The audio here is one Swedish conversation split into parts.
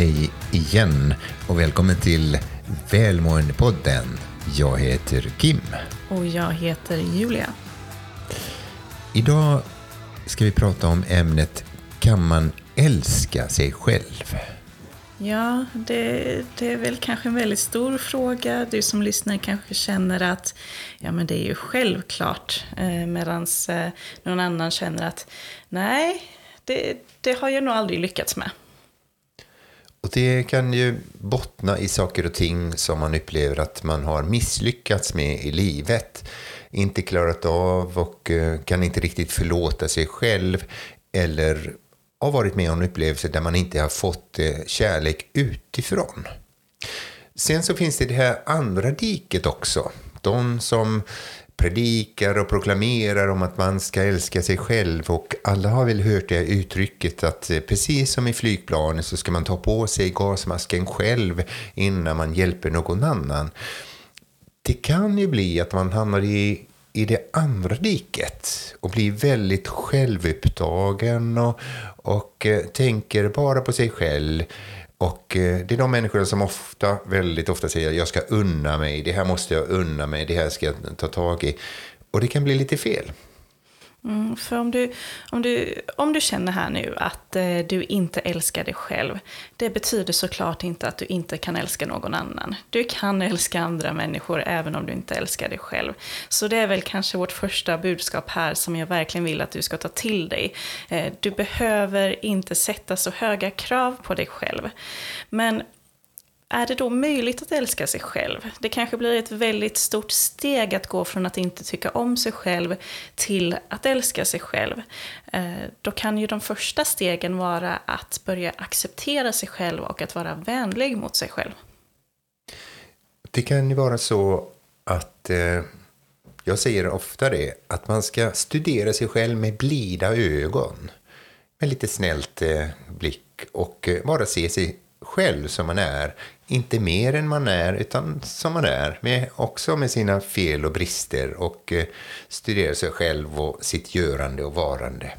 Hej igen och välkommen till Välmåendepodden. Jag heter Kim. Och jag heter Julia. Idag ska vi prata om ämnet Kan man älska sig själv? Ja, det, det, är väl kanske en väldigt stor fråga. Du som lyssnar kanske känner att ja, men det är ju självklart. Eh, Medan eh, någon annan känner att nej, det, det har jag nog aldrig lyckats med. Och det kan ju bottna i saker och ting som man upplever att man har misslyckats med i livet. Inte klarat av och eh, kan inte riktigt förlåta sig själv. Eller har varit med om upplevelser där man inte har fått eh, kärlek utifrån. Sen så finns det det här andra diket också. De som predikar och proklamerar om att man ska älska sig själv och alla har väl hört det uttrycket att eh, precis som i flygplanet så ska man ta på sig gasmasken själv innan man hjälper någon annan. Det kan ju bli att man hamnar i i det andra diket och blir väldigt självupptagen och, och eh, tänker bara på sig själv. Och eh, det är de människor som ofta, väldigt ofta säger jag ska unna mig, det här måste jag unna mig, det här ska jag ta tag i. Och det kan bli lite fel. Mm, för om du, om, du, om du känner här nu att eh, du inte älskar dig själv, det betyder såklart inte att du inte kan älska någon annan. Du kan älska andra människor även om du inte älskar dig själv. Så det är väl kanske vårt första budskap här som jag verkligen vill att du ska ta till dig. Eh, du behöver inte sätta så höga krav på dig själv. Men är det då möjligt att älska sig själv? Det kanske blir ett väldigt stort steg att gå från att inte tycka om sig själv till att älska sig själv. Eh, då kan ju de första stegen vara att börja acceptera sig själv och att vara vänlig mot sig själv. Det kan ju vara så att, eh, jag säger ofta det, att man ska studera sig själv med blida ögon. Med lite snällt eh, blick och eh, bara se sig själv som man är. Inte mer än man är, utan som man är. Med, också med sina fel och brister och eh, studera sig själv och sitt görande och varande.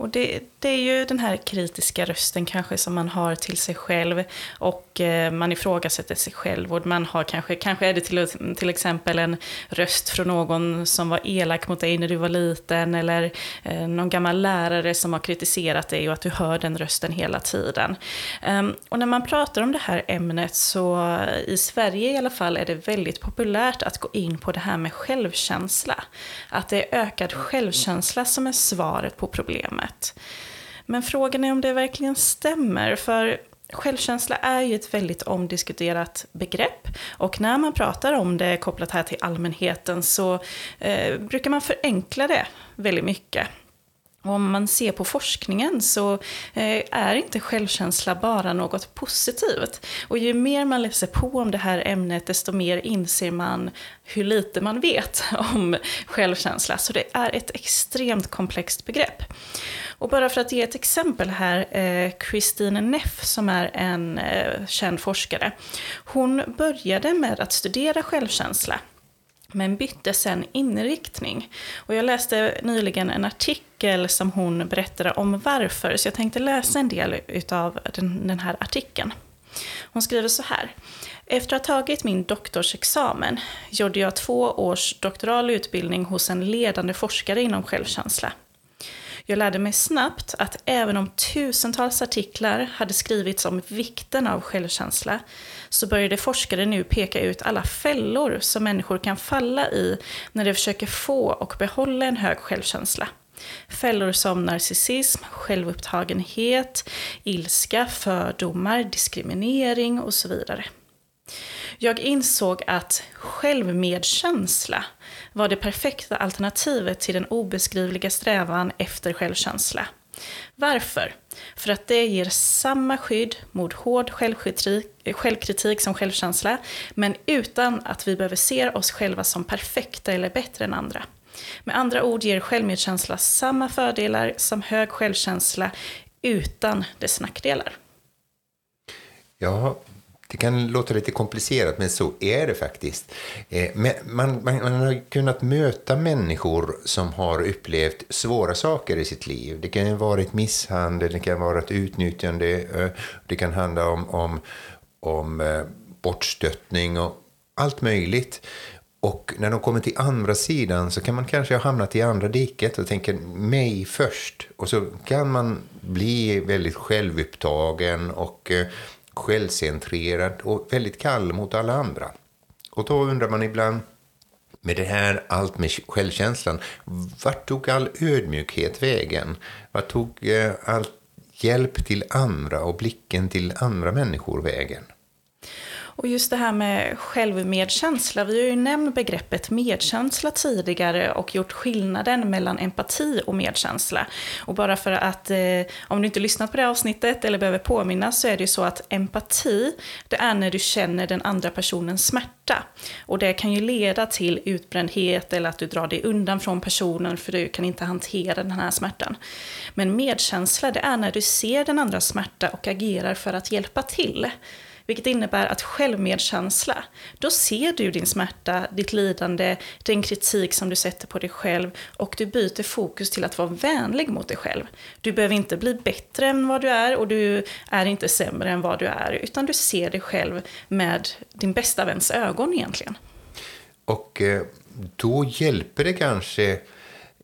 Och det, det, är ju den här kritiska rösten kanske som man har till sig själv och eh, man ifrågasätter sig själv och man har kanske, kanske är det till, till exempel en röst från någon som var elak mot dig när du var liten eller eh, någon gammal lärare som har kritiserat dig och att du hör den rösten hela tiden. Um, och när man pratar om det här ämnet så i Sverige i alla fall är det väldigt populärt att gå in på det här med självkänsla. Att det är ökad självkänsla som är svaret på problemet nät. Men frågan är om det verkligen stämmer, för Självkänsla är ju ett väldigt omdiskuterat begrepp och när man pratar om det kopplat här till allmänheten så eh, brukar man förenkla det väldigt mycket. Och om man ser på forskningen så eh, är inte självkänsla bara något positivt. Och ju mer man läser på om det här ämnet desto mer inser man hur lite man vet om självkänsla. Så det är ett extremt komplext begrepp. Och bara för att ge ett exempel här, eh, Christine Neff som är en eh, känd forskare. Hon började med att studera självkänsla men bytte sen inriktning. Och jag läste nyligen en artikel som hon berättade om varför, så jag tänkte läsa en del av den, den här artikeln. Hon skriver så här. Efter att ha tagit min doktorsexamen gjorde jag två års doktoral utbildning hos en ledande forskare inom självkänsla. Jag lärde mig snabbt att även om tusentals artiklar hade skrivits om vikten av självkänsla så började forskare nu peka ut alla fällor som människor kan falla i när de försöker få och behålla en hög självkänsla. Fällor som narcissism, självupptagenhet, ilska, fördomar, diskriminering och så vidare. Jag insåg att självmedkänsla var det perfekta alternativet till den obeskrivliga strävan efter självkänsla. Varför? För att det ger samma skydd mot hård eh, självkritik som självkänsla, men utan att vi behöver se oss själva som perfekta eller bättre än andra. Med andra ord ger självmedkänsla samma fördelar som hög självkänsla utan dess nackdelar. Ja, det kan låta lite komplicerat, men så är det faktiskt. Eh, men man, man, man, har kunnat möta människor som har upplevt svåra saker i sitt liv. Det kan vara ett misshandel, det kan vara ett utnyttjande, eh, det kan handla om, om, om eh, bortstöttning och allt möjligt. Och när de kommer till andra sidan så kan man kanske ha hamnat i andra diket och tänker mig först. Och så kan man bli väldigt självupptagen och självcentrerad och väldigt kall mot alla andra. Och då undrar man ibland, med det här allt med självkänslan, vart tog all ödmjukhet vägen? Vart tog eh, all hjälp till andra och blicken till andra människor vägen? Och just det här med självmedkänsla, vi har ju nämnt begreppet medkänsla tidigare och gjort skillnaden mellan empati och medkänsla. Och bara för att, eh, om du inte lyssnat på det avsnittet eller behöver påminnas så är det ju så att empati, det är när du känner den andra personens smärta. Och det kan ju leda till utbrändhet eller att du drar dig undan från personen för du kan inte hantera den här smärtan. Men medkänsla, det är när du ser den andra smärta och agerar för att hjälpa till. Vilket innebär att självmedkänsla, då ser du din smärta, ditt lidande, den kritik som du sätter på dig själv och du byter fokus till att vara vänlig mot dig själv. Du behöver inte bli bättre än vad du är och du är inte sämre än vad du är, utan du ser dig själv med din bästa väns ögon egentligen. Och eh, då hjälper det kanske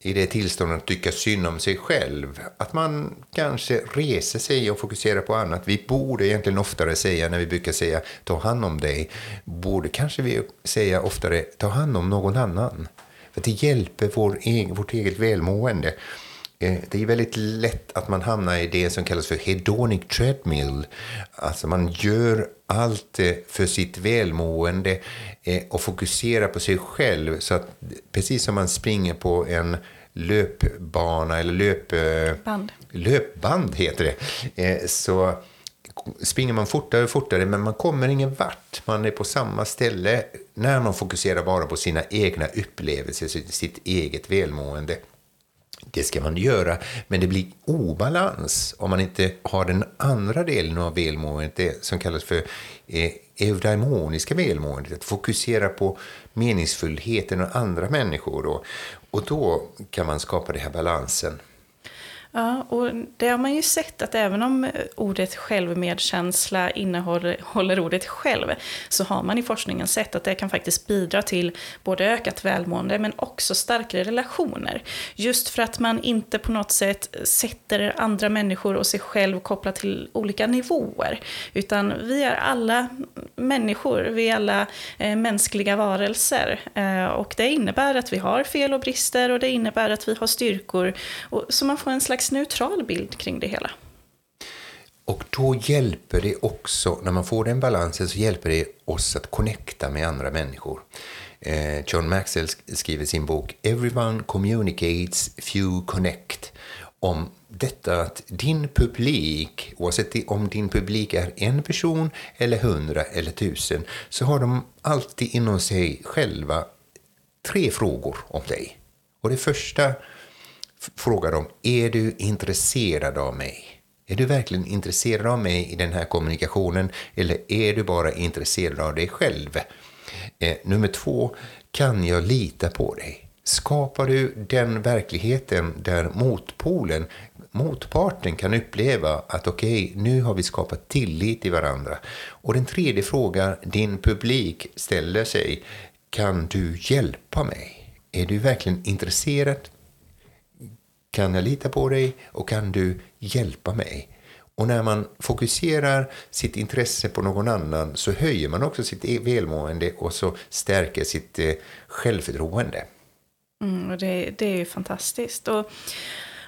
i det tillståndet att tycka synd om sig själv. Att man kanske reser sig och fokuserar på annat. Vi borde egentligen oftare säga, när vi brukar säga ta hand om dig, borde kanske vi säga oftare ta hand om någon annan. För det hjälper vår egen, vårt eget välmående. Eh, det är väldigt lätt att man hamnar i det som kallas för hedonic treadmill. Alltså man gör allt eh, för sitt välmående eh, och fokuserar på sig själv. Så att precis som man springer på en löpbana eller löpband, löpband heter det, så springer man fortare och fortare men man kommer ingen vart. Man är på samma ställe när man fokuserar bara på sina egna upplevelser, sitt eget välmående. Det ska man göra, men det blir obalans om man inte har den andra delen av välmåendet, det som kallas för eh, eudaimoniska välmåendet, att fokusera på meningsfullheten och andra människor. Då. och då kan man skapa den här balansen. Ja, och det har man ju sett att även om ordet självmedkänsla innehåller ordet själv, så har man i forskningen sett att det kan faktiskt bidra till både ökat välmående men också starkare relationer. Just för att man inte på något sätt sätter andra människor och sig själv kopplat till olika nivåer. Utan vi är alla människor, vi är alla eh, mänskliga varelser. Eh, och det innebär att vi har fel och brister och det innebär att vi har styrkor. Och, så man får en slags slags neutral bild kring det hela. Och då hjälper det också, när man får den balansen, så hjälper det oss att connecta med andra människor. Eh, John Maxwell skriver i sin bok Everyone communicates, few connect om detta att din publik, oavsett om din publik är en person eller hundra eller tusen, så har de alltid inom sig själva tre frågor om dig. Och det första frågar dem, är du intresserad av mig? Är du verkligen intresserad av mig i den här kommunikationen eller är du bara intresserad av dig själv? Eh, nummer två, kan jag lita på dig? Skapar du den verkligheten där motpolen, motparten kan uppleva att okej, okay, nu har vi skapat tillit till varandra. Och den tredje frågan din publik ställer sig, kan du hjälpa mig? Är du verkligen intresserad kan jag lita på dig och kan du hjälpa mig? Och när man fokuserar sitt intresse på någon annan så höjer man också sitt e- välmående och så stärker sitt eh, självförtroende. Mm, och det, det är ju fantastiskt. Och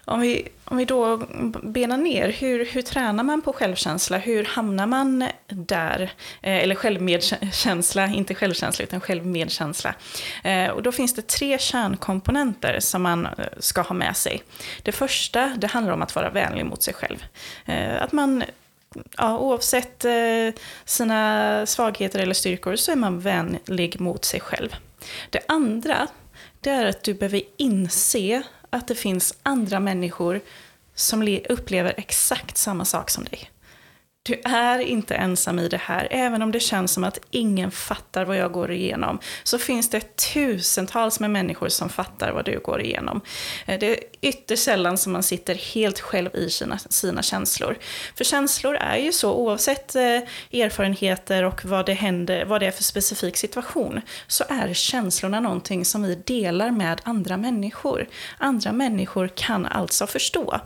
om vi, om vi då benar ner, hur, hur tränar man på självkänsla? Hur hamnar man där? Eh, eller självmedkänsla, inte självkänsla utan självmedkänsla. Eh, och då finns det tre kärnkomponenter som man eh, ska ha med sig. Det första, det handlar om att vara vänlig mot sig själv. Eh, att man ja, oavsett eh, sina svagheter eller styrkor så är man vänlig mot sig själv. Det andra, det är att du behöver inse att det finns andra människor som upplever exakt samma sak som dig. Du är inte ensam i det här. Även om det känns som att ingen fattar vad jag går igenom, så finns det tusentals med människor som fattar vad du går igenom. Eh, det är ytterst sällan som man sitter helt själv i sina, sina känslor. För känslor är ju så, oavsett eh, erfarenheter och vad det händer, vad det är för specifik situation, så är känslorna någonting som vi delar med andra människor. Andra människor kan alltså förstå.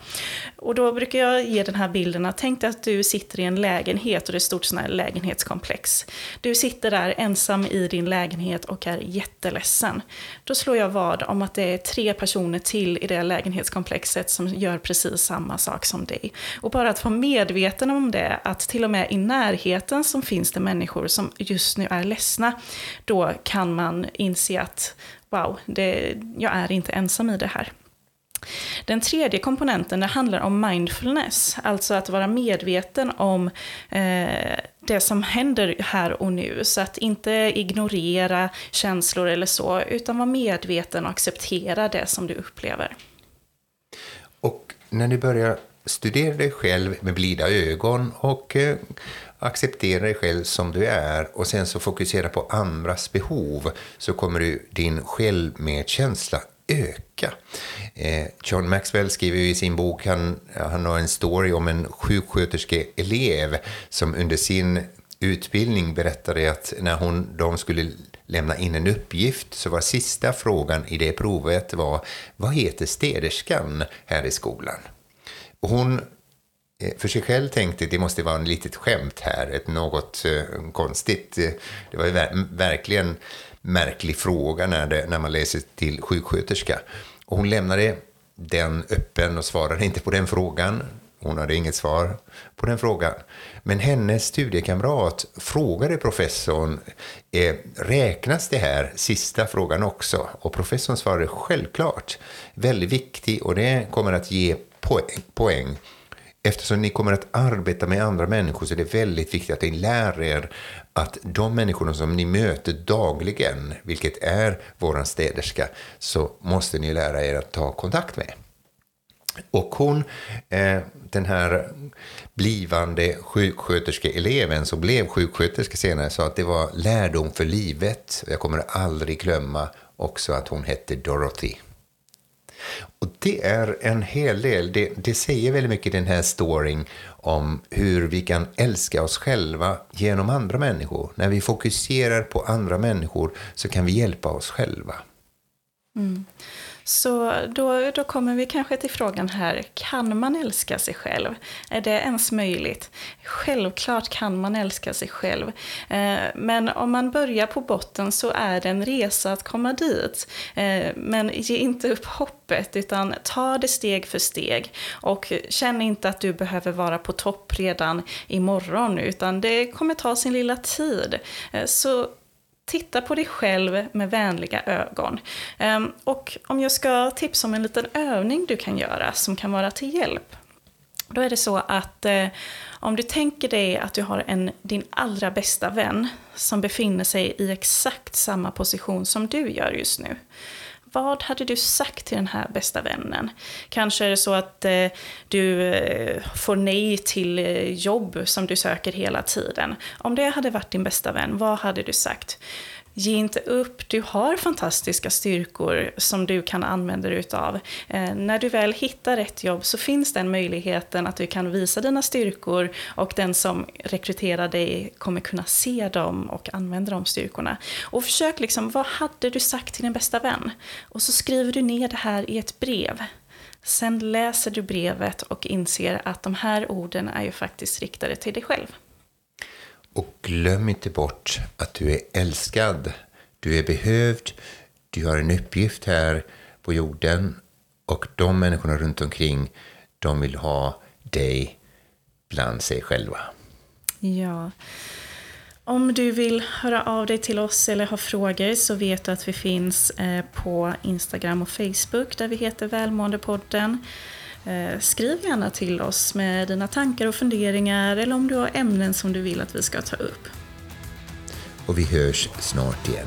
Och då brukar jag ge den här bilden att tänk dig att du sitter i en lägenhet och det är ett stort sån här lägenhetskomplex. Du sitter där ensam i din lägenhet och är jätteledsen. Då slår jag vad om att det är tre personer till i det lägenhetskomplexet som gör precis samma sak som dig. Och bara att vara medveten om det, att till och med i närheten som finns det människor som just nu är ledsna, då kan man inse att wow, det, jag är inte ensam i det här. Den tredje komponenten det handlar om mindfulness, alltså att vara medveten om eh, det som händer här och nu. Så att inte ignorera känslor eller så, utan vara medveten och acceptera det som du upplever. Och när du börjar studera dig själv med blida ögon och eh, acceptera dig själv som du är och sen så fokusera på andras behov så kommer du, din självmedkänsla öka. Eh, John Maxwell skriver i sin bok, han, han har en story om en sjuksköterskeelev som under sin utbildning berättade att när hon, de skulle lämna in en uppgift så var sista frågan i det provet var vad heter städerskan här i skolan? Och hon Eh, för sig själv tänkte det måste vara en litet skämt här, ett något eh, konstigt. Eh, det var ju verkligen märklig fråga när, det, när man läser till sjuksköterska. Och hon lämnade den öppen och svarade inte på den frågan. Hon hade inget svar på den frågan. Men hennes studiekamrat frågade professorn, eh, räknas det här sista frågan också? Och professorn svarade självklart, väldigt viktig och det kommer att ge poäng. poäng. Eftersom ni kommer att arbeta med andra människor så är det väldigt viktigt att ni lär er att de människorna som ni möter dagligen, vilket är våran städerska, så måste ni lära er att ta kontakt med. Och hon, eh, den här blivande sjuksköterskeeleven som blev sjuksköterska senare, sa att det var lärdom för livet. Jag kommer aldrig glömma också att hon hette Dorothy. Och det är en hel del, det, det säger väldigt mycket den här storyn om hur vi kan älska oss själva genom andra människor. När vi fokuserar på andra människor så kan vi hjälpa oss själva. Mm. Så då, då kommer vi kanske till frågan här, kan man älska sig själv? Är det ens möjligt? Självklart kan man älska sig själv. Eh, men om man börjar på botten så är det en resa att komma dit. Eh, men ge inte upp hoppet, utan ta det steg för steg. Och känn inte att du behöver vara på topp redan imorgon, utan det kommer ta sin lilla tid. Eh, så Titta på dig själv med vänliga ögon. Ehm, och om jag ska tipsa om en liten övning du kan göra som kan vara till hjälp. Då är det så att eh, om du tänker dig att du har en, din allra bästa vän som befinner sig i exakt samma position som du gör just nu. Vad hade du sagt till den här bästa vännen? Kanske är det så att eh, du eh, får nej till eh, jobb som du söker hela tiden. Om det hade varit din bästa vän, vad hade du sagt? Ge inte upp, du har fantastiska styrkor som du kan använda dig utav. Eh, när du väl hittar rätt jobb så finns den möjligheten att du kan visa dina styrkor och den som rekryterar dig kommer kunna se dem och använda de styrkorna. Och försök liksom, vad hade du sagt till din bästa vän? Och så skriver du ner det här i ett brev. Sen läser du brevet och inser att de här orden är ju faktiskt riktade till dig själv. Och glöm inte bort att du är älskad, du är behövd, du har en uppgift här på jorden och de människorna runt omkring, de vill ha dig bland sig själva. Ja. Om du vill höra av dig till oss eller ha frågor så vet du att vi finns eh, på Instagram och Facebook där vi heter Välmåendepodden. Eh, skriv gärna till oss med dina tankar och funderingar eller om du har ämnen som du vill att vi ska ta upp. Och vi hörs snart igen.